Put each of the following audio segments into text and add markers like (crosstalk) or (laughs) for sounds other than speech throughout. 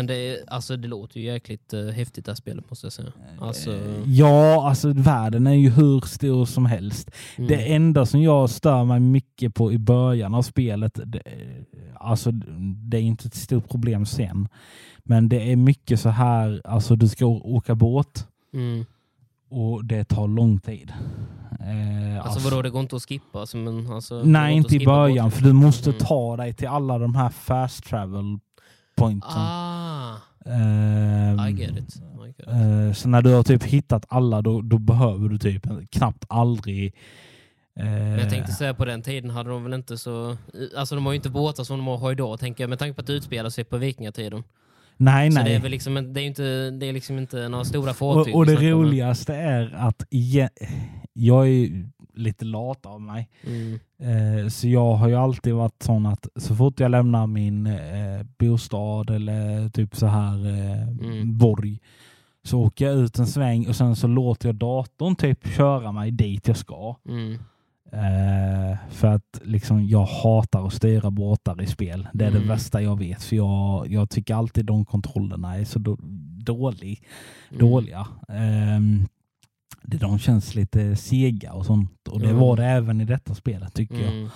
Men det, är, alltså, det låter ju jäkligt uh, häftigt det här spelet måste jag säga. Alltså, Ja, alltså världen är ju hur stor som helst. mm. Det enda som jag stör mig mycket på i början av spelet, det, alltså det är inte ett stort problem sen, men det är mycket så här, alltså du ska åka båt Mm. och det tar lång tid. Eh, Alltså vadå, det går inte att skippa? Alltså, men, alltså, Nej, inte i början, båten. för du måste Mm. ta dig till alla de här fast travel pointsen. Ah, Ehm, I get it. I get it. Eh, så när du har typ hittat alla då, då behöver du typ knappt aldrig... eh, Men jag tänkte säga på den tiden hade de väl inte så... Alltså de har ju inte båtar som de har idag, tänker jag, med tanke på att det utspelar sig på vikingatiden. nej, Så nej. det är väl liksom, det är inte, det är liksom inte några stora och, fartyg. och vi det roligaste är att jag är lite lat av mig. Mm. Eh, så jag har ju alltid varit sån att så fort jag lämnar min eh, bostad eller typ så här eh, Mm. borg så åker jag ut en sväng och sen så låter jag datorn typ köra mig dit jag ska. Mm. Eh, för att liksom, jag hatar att styra båtar i spel. Det är det Mm. värsta jag vet. För jag, jag tycker alltid de kontrollerna är så då, dålig, Mm. dåliga. Det, de känns lite sega och sånt. Och det Mm. var det även i detta spelet tycker jag. Mm.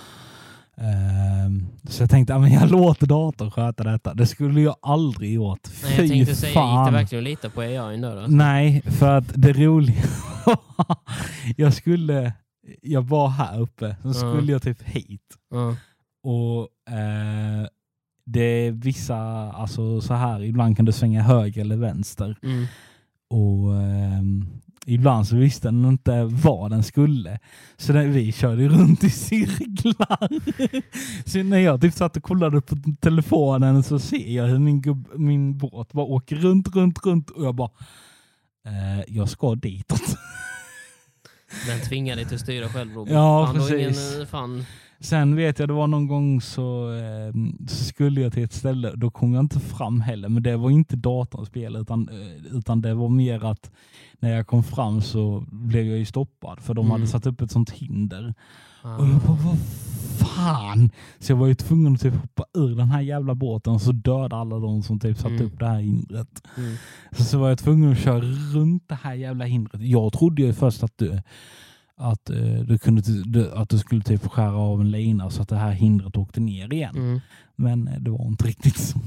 Ehm, så jag tänkte att jag låter datorn sköta detta. Det skulle jag aldrig gjort. Nej, jag Fy tänkte säga, gick fan. det verkligen att lita på AI? Alltså? Nej, för att det roliga... (laughs) jag skulle... Jag var här uppe, så Ja. skulle jag typ hit. Ja. Och eh, det är vissa, alltså så här, ibland kan du svänga höger eller vänster. Mm. Och ehm, ibland så visste den inte vad den skulle. Så den, vi körde runt i cirklar. (laughs) så när jag typ satt och kollade på telefonen så ser jag hur min, gubb, min båt bara åker runt, runt, runt och jag bara eh, jag ska ditåt. Den tvingar dig till att styra själv Robin. Ja, fan, precis. Ingen, eh, fan. Sen vet jag det var någon gång så, eh, skulle jag till ett ställe, då kom jag inte fram heller, men det var inte datorspel utan, eh, utan det var mer att när jag kom fram så blev jag ju stoppad för de Mm. hade satt upp ett sånt hinder. Ah. Och jag bara, vad fan? Så jag var ju tvungen att typ hoppa ur den här jävla båten och så döda alla de som typ satt Mm. upp det här hindret. Mm. Så, så var jag tvungen att köra runt det här jävla hindret. Jag trodde ju först att du, att, eh, du, kunde, du, att du skulle typ skära av en lina så att det här hindret åkte ner igen. Mm. Men eh, det var inte riktigt så.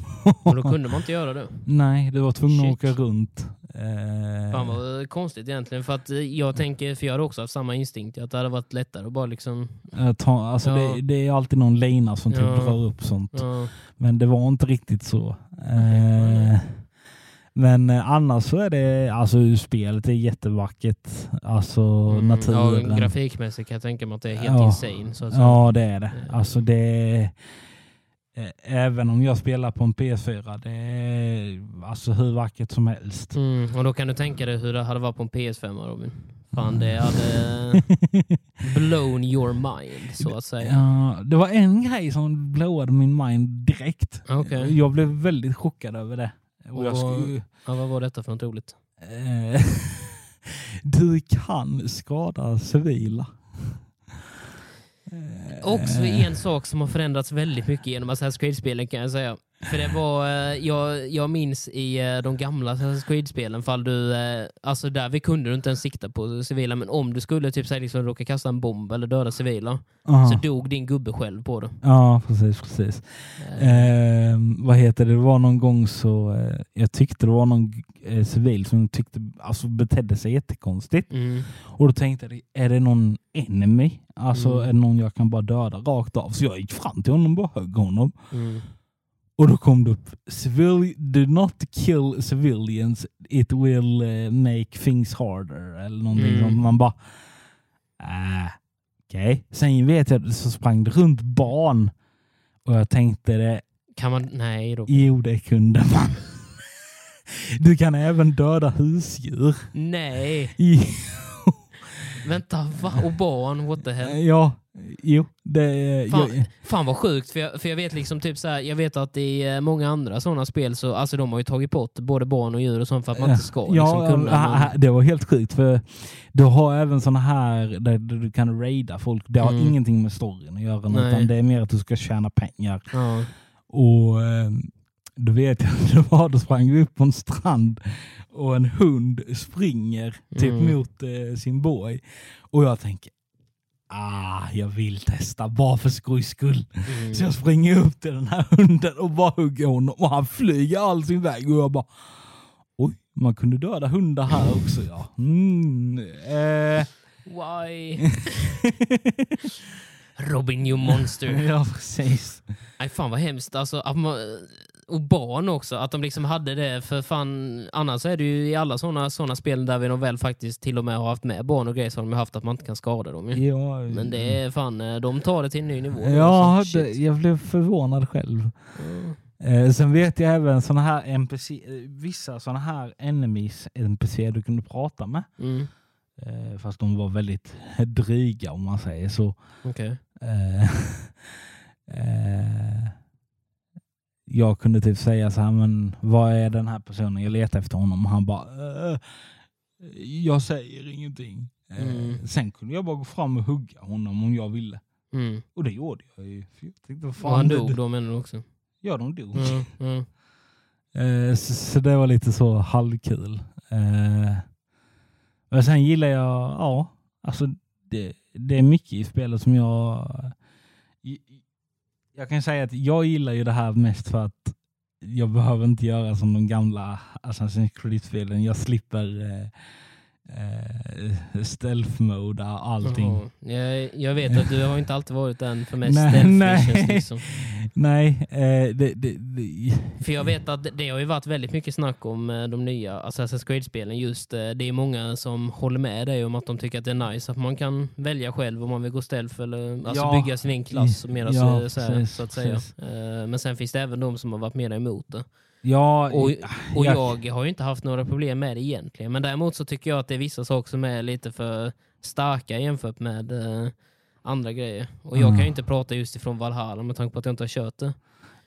Men då kunde man inte göra det. Nej, du var tvungen att Shit. åka runt. Eh, Fan vad konstigt egentligen. För att eh, jag tänker, för jag hade också haft samma instinkt, att det hade varit lättare att bara liksom... eh, ta, alltså Ja. det, det är alltid någon lina som typ Ja. drar upp sånt. Ja. Men det var inte riktigt så. Eh, men eh, annars så är det, alltså spelet är jättevackert. Alltså Mm, naturen. Ja, grafikmässigt kan jag tänka mig att det är helt Ja. insane. Så. Ja, det är det. Eh. Alltså det är, eh, Även om jag spelar på en PS4, det är alltså hur vackert som helst. Mm, och då kan du tänka dig hur det hade varit på en PS5 Robin. Fan, Mm. det hade (laughs) blown your mind så att säga. Ja, det var en grej som blowade min mind direkt. Okej. Jag blev väldigt chockad över det. Och jag skulle, Ja, vad var detta för något roligt? eh, (laughs) du kan skada civila. Också en sak som har förändrats väldigt mycket genom Assassin's Creed-spelen kan jag säga. För det var, eh, jag, jag minns i eh, de gamla Assassin's Creed-spelen, fall du, eh, alltså där vi kunde du inte ens sikta på civila, men om du skulle typ säga liksom råka kasta en bomb eller döda civila, aha. så dog din gubbe själv på det. Ja, precis. precis. Eh, Eh, vad heter det? Det var någon gång så, eh, jag tyckte det var någon civil som tyckte, alltså betedde sig jättekonstigt. mm, Och då tänkte jag, är det någon enemy? Alltså Mm. är det någon jag kan bara döda rakt av? Så jag gick fram till honom och bara högg honom. mm, Och då kom det upp, Civil, do not kill civilians, it will eh, make things harder. Eller någonting Mm. sånt. Man bara, äh, okej. Sen vet jag, så sprang det runt barn. Och jag tänkte det, kan man, nej då. jo det kunde man. (laughs) Du kan även döda husdjur. Nej, (laughs) vänta, va? Och barn, what the hell? ja, jo. Det, Fan, jag, fan vad sjukt, för jag, för jag vet liksom typ så här, jag vet att i eh, många andra sådana spel så alltså de har ju tagit bort både barn och djur och sånt för att man inte ska liksom ja, kunna. ja, men- det var helt sjukt för du har även såna här där du kan raida folk. Det har Mm. ingenting med storyn att göra Nej. utan det är mer att du ska tjäna pengar. ja. Och eh, Då vet (laughs) jag att det var, då sprang vi upp på en strand och en hund springer typ Mm. mot eh, sin borg. Och jag tänker, ah, jag vill testa bara för skojs skull. Mm. Så jag springer upp till den här hunden och bara hugger honom och han flyger all sin väg och jag bara, oj, man kunde döda hundar här också ja. Mm, eh, Why? (laughs) Robin you monster. ja, precis. Nej fan vad hemskt. Alltså, att man, och barn också, att de liksom hade det. För fan, annars är det ju i alla sådana såna spel där vi nog väl faktiskt till och med har haft med barn och grejer så har de haft att man inte kan skada dem. Ju. Ja, Men det är fan, eh, de tar det till en ny nivå. Ja, det, jag blev förvånad själv. Mm. Eh, sen vet jag även såna här NPC, eh, vissa sådana här enemies NPC du kunde prata med. Mm. Eh, fast de var väldigt dryga om man säger så. Okej. Eh, (laughs) eh, jag kunde typ säga så här, men vad är den här personen? Jag letar efter honom och han bara, eh, jag säger ingenting. Eh, Mm. Sen kunde jag bara gå fram och hugga honom om jag ville. Mm. Och det gjorde jag ju. Jag tänkte, fan, Och han dog då menar du också? Ja, de dog. Mm. Mm. Eh, så, så det var lite så halvkul. Eh, men sen gillar jag, ja, alltså det, det är mycket i spelet som jag... Jag kan säga att jag gillar ju det här mest för att jag behöver inte göra som de gamla Assassin's Creed-spelen. Jag slipper eh, eh, stealth-moda allting. Jaha. Jag, jag vet att du har inte alltid varit den för mest (laughs) Nej, stealthy, nej. liksom. Nej, eh, det, det, det, För jag vet att det har ju varit väldigt mycket snack om eh, de nya Assassin's Creed-spelen. Just eh, Det är många som håller med dig om att de tycker att det är nice att man kan välja själv om man vill gå stealth eller alltså Ja. bygga sin egen klass mer Ja, så, så, här, precis, så att säga. precis. Eh, Men sen finns det även de som har varit mer emot det. Ja, Och, och jag- jag har ju inte haft några problem med det egentligen. Men däremot så tycker jag att det är vissa saker som är lite för starka jämfört med eh, andra grejer. Och jag Mm. kan ju inte prata just ifrån Valhalla med tanke på att jag inte har kört det.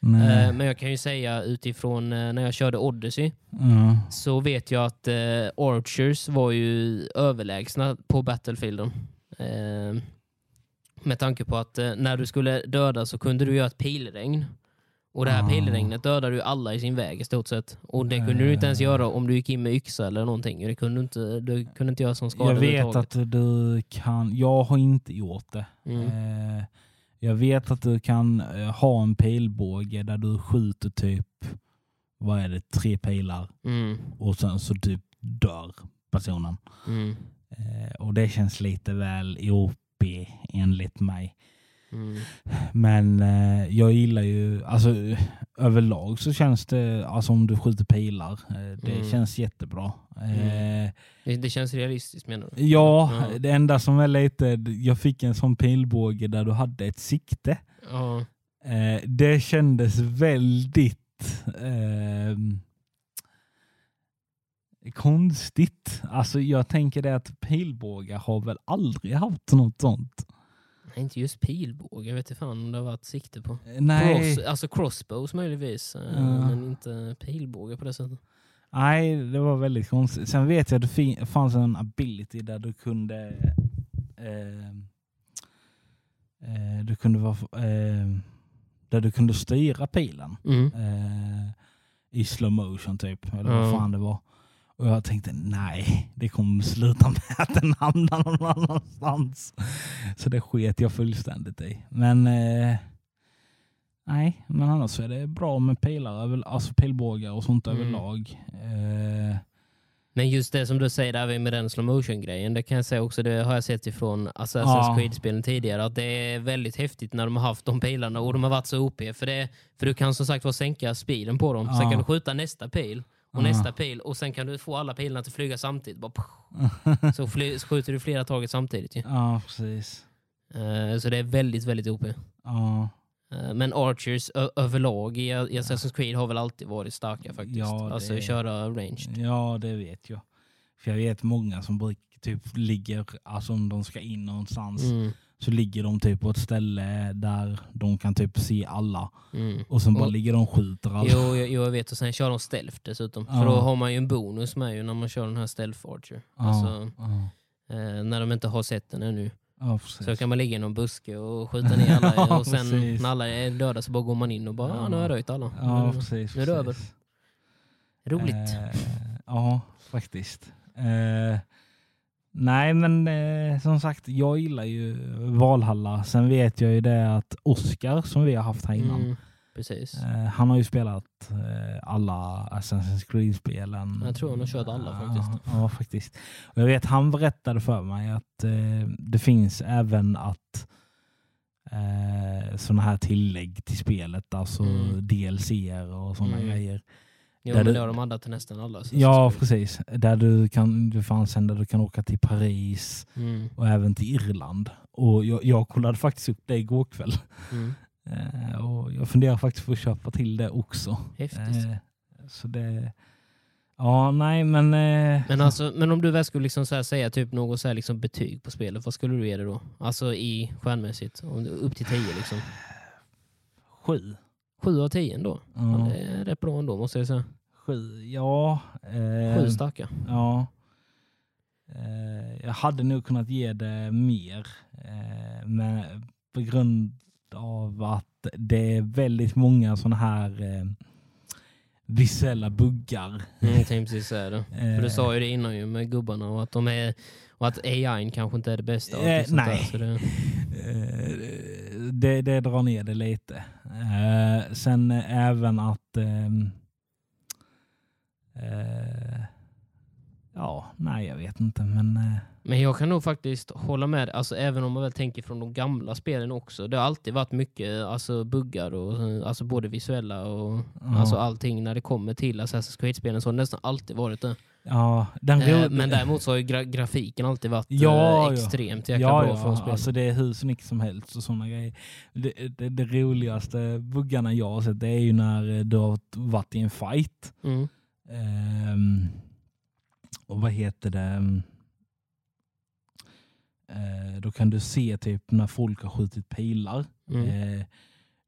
Eh, Men jag kan ju säga utifrån eh, när jag körde Odyssey Ja. så vet jag att eh, Archers var ju överlägsna på Battlefielden. Eh, med tanke på att eh, när du skulle döda så kunde du göra ett pilregn. Och det här Ah. pilregnet dödade ju alla i sin väg i stort sett. Och det kunde du inte ens göra om du gick in med yxa eller någonting. Det kunde inte, du kunde inte göra som skada Jag vet att du kan, jag har inte gjort det. Mm. Eh, jag vet att du kan eh, ha en pilbåge där du skjuter typ, vad är det, tre pilar Mm. och sen så typ dör personen. Mm. Eh, och det känns lite väl OP enligt mig. Mm. Men eh, jag gillar ju, alltså överlag så känns det, alltså om du skjuter pilar, eh, det Mm. känns jättebra. Eh, Det, det känns realistiskt menar du? Ja, Ja. det enda som är lite, jag fick en sån pilbåge där du hade ett sikte. Ja. Eh, det kändes väldigt ehm, konstigt. Alltså jag tänker det att pilbågar har väl aldrig haft något sånt. Nej, inte just pilbåge. Jag vet inte fan om det har varit sikte på. Eh, Nej, Cross, alltså crossbows möjligtvis, eh, Ja. men inte pilbåge på det sättet. nej, det var väldigt konstigt. Sen vet jag att det fanns en ability där du kunde ehm, eh, du kunde vara ehm, där du kunde styra pilen. Mm. eh, i slow motion typ, eller vad Ja. fan det var. Och jag tänkte nej, det kommer sluta med (laughs) att den hamnar någon annanstans. Så det sket jag fullständigt i. Men eh, nej, men annars så är det bra med pilar, alltså pilbågar och sånt Mm. överlag. Eh, Men just det som du säger där med den slow motion grejen, det kan jag säga också, det har jag sett ifrån Assassin's Ja. Creed-spelen tidigare, att det är väldigt häftigt när de har haft de pilarna och de har varit så OP. För, det, för du kan som sagt var sänka speeden på dem, sen Ja. kan du skjuta nästa pil och Ja. nästa pil och sen kan du få alla pilarna att flyga samtidigt. Bara, (laughs) så, fly, så skjuter du flera taget samtidigt. ju. ja, precis. Eh, så det är väldigt, väldigt OP. Ja, Eh, Men Archers överlag i i Assassin's Creed har väl alltid varit starka faktiskt. Ja, det- Alltså köra ranged. ja, det vet jag. För jag vet många som brukar typ ligger, alltså om de ska in någonstans Mm, så ligger de typ på ett ställe där de kan typ se alla. mm. Och sen bara Och- ligger de och skjuter alla. Jo, jag, jo, jag vet. Och sen kör de stealth dessutom. Ja. För då har man ju en bonus med ju när man kör den här stealth archer. Ja, Alltså, ja, eh, när de inte har sett den ännu. Ja. Så kan man ligga i någon buske och skjuta ner alla (laughs) och sen när alla är döda så bara går man in och bara Ja. ja. nu har jag röjt alla. Nu- precis. nu är det över. Roligt. Eh, ja, faktiskt. Eh, nej, men eh, som sagt, jag gillar ju Valhalla. Sen vet jag ju det att Oscar, som vi har haft här innan, Mm, precis. eh, han har ju spelat eh, alla Assassin's Creed-spelen. Jag tror han har kört alla faktiskt. Ja, ja, faktiskt. Och jag vet, han berättade för mig att eh, det finns även att eh, sådana här tillägg till spelet, alltså Mm. DLC och sådana Mm. grejer. Jo, där men det har de addat till nästan alla. Ja, precis. Där du kan, det fanns en där du kan åka till Paris Mm, och även till Irland. Och jag, jag kollade faktiskt upp det igår kväll. mm. Eh, och jag funderar faktiskt på att köpa till det också. Häftigt. Eh, så det... Ja, nej men... Eh, Men, alltså, men om du väl skulle liksom säga typ något så liksom betyg på spelet, vad skulle du ge det då? Alltså i stjärnmässigt, upp till 10 liksom. sju. 7 av 10 ändå. Ja, det är rätt bra ändå måste jag säga. sju. Ja. Eh, Sju starka. Ja. Eh, jag hade nog kunnat ge det mer. Eh, men på grund av att det är väldigt många sådana här eh, visuella buggar. Mm, jag tänkte precis säga det. För Eh, du sa ju det innan ju med gubbarna och att de är och att AI kanske inte är det bästa. Eh, där, nej. så det, Eh, det, det drar ner det lite. Eh, sen även att... ehm, eh, ja, nej jag vet inte men... eh, Men jag kan nog faktiskt hålla med, alltså, även om man väl tänker från de gamla spelen också. Det har alltid varit mycket alltså, buggar, och, alltså, både visuella och Ja. alltså, allting när det kommer till Assassin's Creed-spelen. Så har det nästan alltid varit det. Ja, den Eh, men däremot så har ju gra grafiken alltid varit Ja, eh, extremt jäkla ja, bra ja, från spel. alltså det är hur snyggt som helst och sådana grejer. Det, det, det roligaste buggarna jag har sett det är ju när eh, du har varit i en fight. Mm. Ehm, och vad heter det? Eh, då kan du se typ när folk har skjutit pilar. Mm. Eh,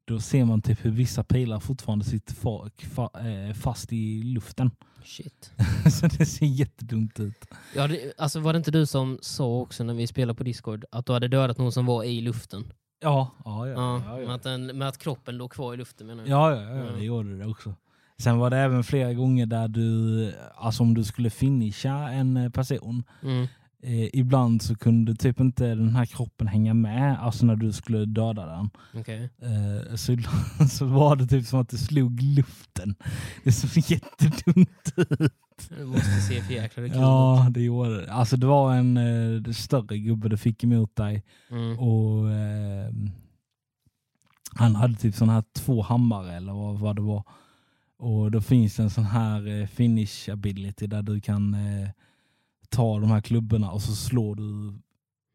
då ser man typ hur vissa pilar fortfarande sitter fa fa eh, fast i luften. Shit. (laughs) Så det ser jättedumt ut. Ja, det, alltså, var det inte du som sa också när vi spelade på Discord att du hade dödat någon som var i luften? Ja, ja, ja. Ja, ja, Med, ja. att den, med att kroppen låg kvar i luften menar jag. Ja, ja, ja, Ja. det gjorde det också. Sen var det även flera gånger där du, alltså om du skulle finisha en eh, person, Mm. Eh, ibland så kunde typ inte den här kroppen hänga med, alltså när du skulle döda den. Okej. Eh, så (laughs) så var det typ som att det slog luften. Det såg jättedumt ut. Du måste se för jäkla kul. Ja, det gjorde det. Alltså det var en eh, större gubbe du fick emot dig Mm. och eh, han hade typ sån här två hammare eller vad, vad det var. Och då finns det en sån här eh, finish ability där du kan eh, ta de här klubborna och så slår du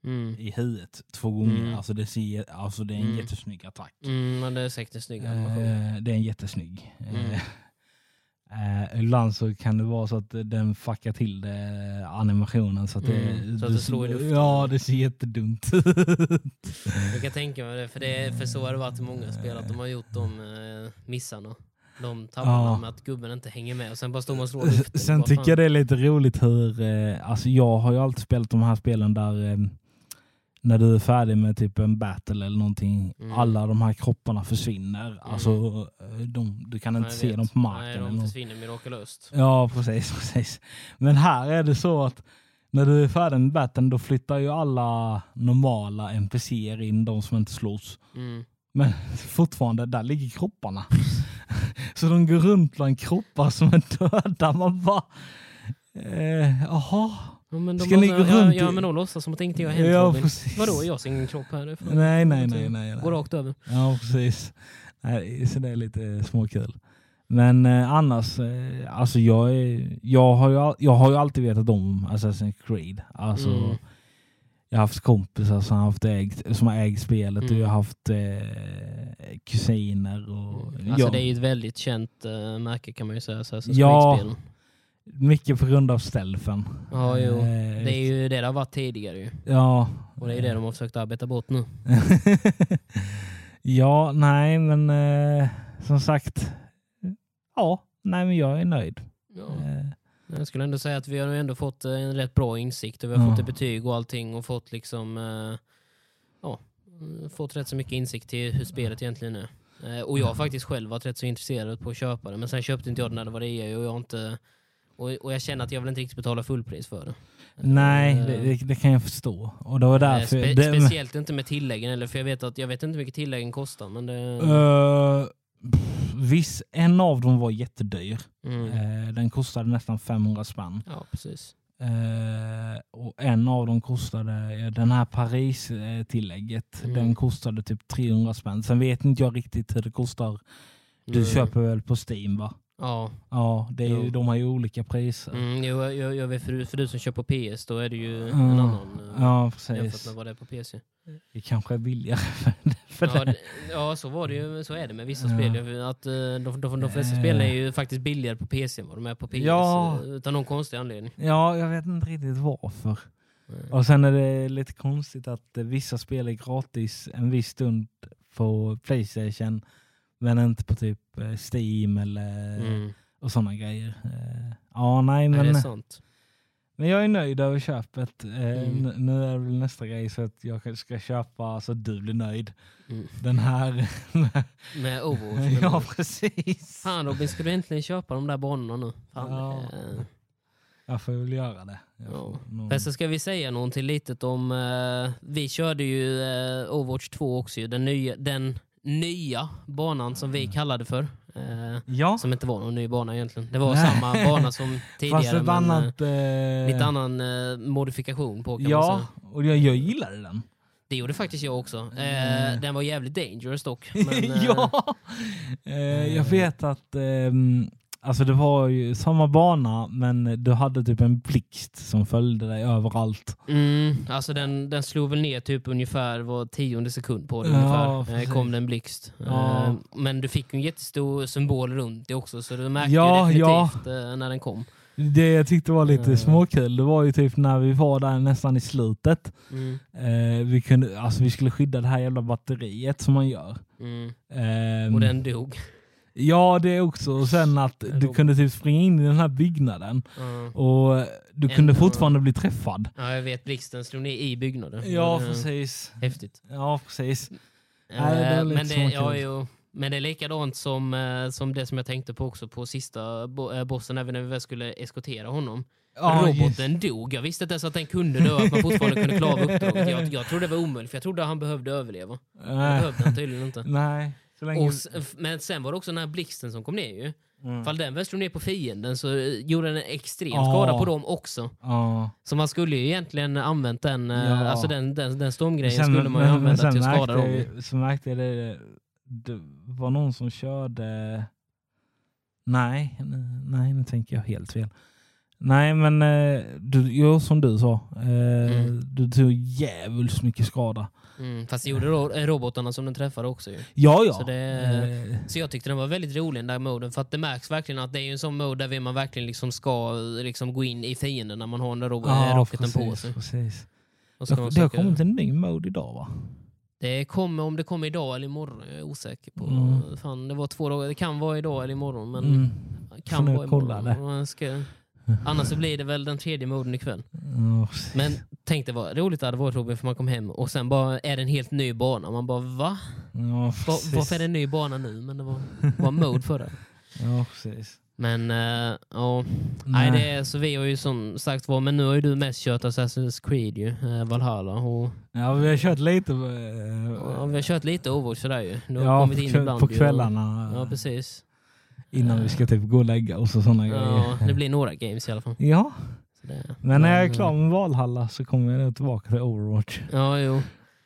Mm. i huvudet två gånger. Mm. Alltså, det ser, alltså det är en Mm. jättesnygg attack. Mm, men det är säkert en snygg animation. Eh, det är en jättesnygg. Mm. Eh, (laughs) eh, ibland så kan det vara så att den fuckar till det, animationen så att, Mm, det, så att det slår i luften. Ja, det ser jättedumt (laughs) ut. Jag kan tänka mig det, för, det, för så har det varit i många spel, att de har gjort de eh, missarna. De tabbarna Ja. med att gubben inte hänger med och sen bara står man och slår luften. Sen tycker fan. jag det är lite roligt hur, eh, alltså jag har ju alltid spelat de här spelen där eh, när du är färdig med typ en battle eller någonting, Mm. alla de här kropparna försvinner. Alltså, eh, de, du kan inte se dem på marken. Nej, de försvinner mirakulöst. Ja, precis, (laughs) precis. Men här är det så att när du är färdig med battlen då flyttar ju alla normala NPCer in, de som inte slåss. Mm. Men (laughs) fortfarande, där ligger kropparna. Så de går runt bland kroppar som är döda. Man bara, eh, jaha. Ja, men de Ska ni gå ja, runt ja, i- men de låtsas som att ingenting har hänt Ja, Robin. precis. Vadå, jag ser ingen kropp här. Fan- Nej, nej, nej, nej. Gå nej. rakt över. Ja, precis. Nej, så det är lite småkul. Men eh, annars, eh, alltså jag, är, jag, har ju, jag har ju alltid vetat om Assassin's Creed. Alltså, Mm. Jag har haft kompisar som har, haft ägt, som har ägt spelet och Mm. jag har haft eh, kusiner. Och, Alltså ja, det är ju ett väldigt känt uh, märke kan man ju säga. Assassin's Ja. Mycket på grund av stealthen. Ja, jo. Eh, Det är ju det det har varit tidigare ju. Ja. Och det är det de har försökt arbeta bort nu. (laughs) ja, nej men eh, som sagt. Ja, nej men jag är nöjd. Ja. Jag skulle ändå säga att vi har ändå fått eh, en rätt bra insikt och vi har Ja. fått ett betyg och allting och fått liksom eh, ja, mm, fått rätt så mycket insikt i hur spelet egentligen är. Eh, och jag har faktiskt själv varit rätt så intresserad på att köpa det. Men sen köpte inte jag det när det var rea och jag inte... Och, och jag känner att jag vill inte riktigt betala fullpris för det. Nej, Eh, det, det, kan jag förstå. Och det var därför... spe, det, speciellt inte med tilläggen eller för jag vet att jag vet inte hur mycket tilläggen kostar men det... Uh, pff, viss, en av dem var jättedyr. Mm. Eh, den kostade nästan 500 spänn. Ja, precis. Eh, och en av dem kostade, den här Paris-tillägget, Mm. den kostade typ 300 spänn. Sen vet inte jag riktigt hur det kostar. Du Mm. köper väl på Steam va? Ja, Ja, det är ju, de har ju olika priser. mm, jo, jag, jag vet för du, för du som kör på PS då är det ju en annan eh, Ja, jämfört precis. med vad det är på PC. Det kanske är billigare (laughs) för, Ja, det. det, ja, så var det ju. Så är det med vissa Ja. spel. Att, eh, de, de, de flesta Eh. spelen är ju faktiskt billigare på PC än vad de är på PS. Ja. eh, Utan någon konstig anledning. Ja, jag vet inte riktigt varför. Eh, Och sen är det lite konstigt att vissa spel är gratis en viss stund på Playstation men inte på typ Steam eller Mm. och sådana grejer. Ja, nej det är men, sant. Men jag är nöjd över köpet. Eh, Mm. Nu är det väl nästa grej så att jag ska köpa så att du blir nöjd. Mm. Den här. (laughs) Med Overwatch. (laughs) ja, precis. Fan Robin, ska du äntligen köpa de där banorna nu? Fan, Ja. eh, Jag får väl göra det. Ja. någon- så ska vi säga någonting litet om... eh, vi körde ju eh, Overwatch 2 också, den nya, den nya banan som vi kallade för. Eh, Ja, som inte var någon ny bana egentligen. Det var Nej. samma bana som (laughs) tidigare men eh, annat... Eh, lite annan eh, modifikation på kan man Ja, säga. och jag, jag gillade den. Det gjorde faktiskt jag också. Mm. Eh, den var jävligt dangerous dock. (laughs) Men, ja! Eh, jag vet att ehm, alltså det var ju samma bana men du hade typ en blixt som följde dig överallt. Mm, alltså den, den slog väl ner typ ungefär var tionde sekund på det. Ja, ungefär. Eh, precis. kom det en blixt. Ja. Eh, men du fick en jättestor symbol runt det också så du märkte Ja, ju ja. definitivt eh, när den kom. Det jag tyckte var lite Mm. småkul, det var ju typ när vi var där nästan i slutet. Mm, Eh, vi, kunde, alltså vi skulle skydda det här jävla batteriet som man gör. mm. Ehm, Och den dog. Ja det också, och sen att du kunde typ springa in i den här byggnaden Ja. och du kunde Ändå- fortfarande bli träffad. ja, jag vet. Blixten slog ner i byggnaden. Ja eh, precis. Häftigt. Ja precis. Eh, Nej, det men, det, ja, jo, men det är likadant som, eh, som det som jag tänkte på också på sista bo, bossen, även när vi väl skulle eskortera honom. Just- Roboten dog. Jag visste inte ens att den kunde dö, att man fortfarande kunde klara uppdraget. Jag, jag trodde det var omöjligt, för jag trodde han behövde överleva. Det Nej. behövde han tydligen inte. (laughs) Nej. Länge... Och, s- f- men sen var det också den här blixten som kom ner ju. Mm. Fall den väl slog ner på fienden så eh, gjorde den en extrem Ja. skada på dem också. Ja. Så man skulle ju egentligen använt den, eh, Ja. alltså den, den, den stormgrejen Sen- skulle man ju men- använda men till att sen skada dem. Så märkte jag det, det var någon som körde... Nej, nej nu tänker jag helt fel. Nej men eh, du, jo, som du sa, eh, Mm. du tog jävligt mycket skada. Mm, fast det gjorde ro- robotarna som den träffade också ju. Ja ja. Så det- Eh, Så jag tyckte den var väldigt rolig den där moden för att det märks verkligen att det är en sån mode där man verkligen liksom ska liksom gå in i fienden när man har den där ro- ja, rocketen på precis, sig. Precis. Och kan Det, man har kommit en ny mode idag va? det kommer, om det kommer idag eller imorgon, jag är osäker på. Mm. Fan, det var två dagar, det kan vara idag eller imorgon. Men Mm. kan vara kolla imorgon. det. Jag Ska, (laughs) annars så blir det väl den tredje moden ikväll. Ja, precis. Men tänk dig vad roligt det hade varit Robin för man kom hem och sen bara är det en helt ny bana. Man bara va? ja, Va varför är det en ny bana nu? Men det var, var mode för det. (laughs) Ja precis. Men uh, ja, nej. det är, så vi har ju som sagt var, men nu har ju du mest kört Assassin's Creed ju, eh, Valhalla. Och, Ja vi har kört lite. och, Uh, vi har kört lite Overwatch sådär ju. Du har ja, kommit på, in kväll, ibland. på kvällarna. Och, ja, precis. Innan vi ska typ gå och lägga oss och sådana Ja, grejer. det blir några games i alla fall. Ja, det, men när jag är klar med Valhalla så kommer jag tillbaka till Overwatch. Ja, jo.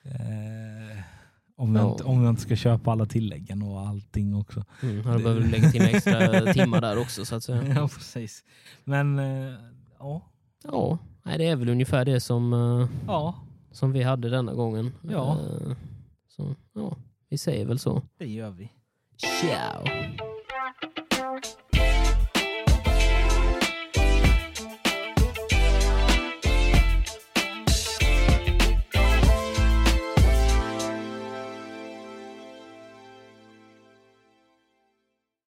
Eh, om, jag Ja. inte, om jag inte ska köpa alla tilläggen och allting också. Mm, då behöver du lägga till extra (laughs) timmar där också så att säga. Ja, precis. Men eh, ja. Ja, nej, det är väl ungefär det som, eh, ja, som vi hade denna gången. Ja. Eh, Så ja, vi säger väl så. det gör vi. Ciao!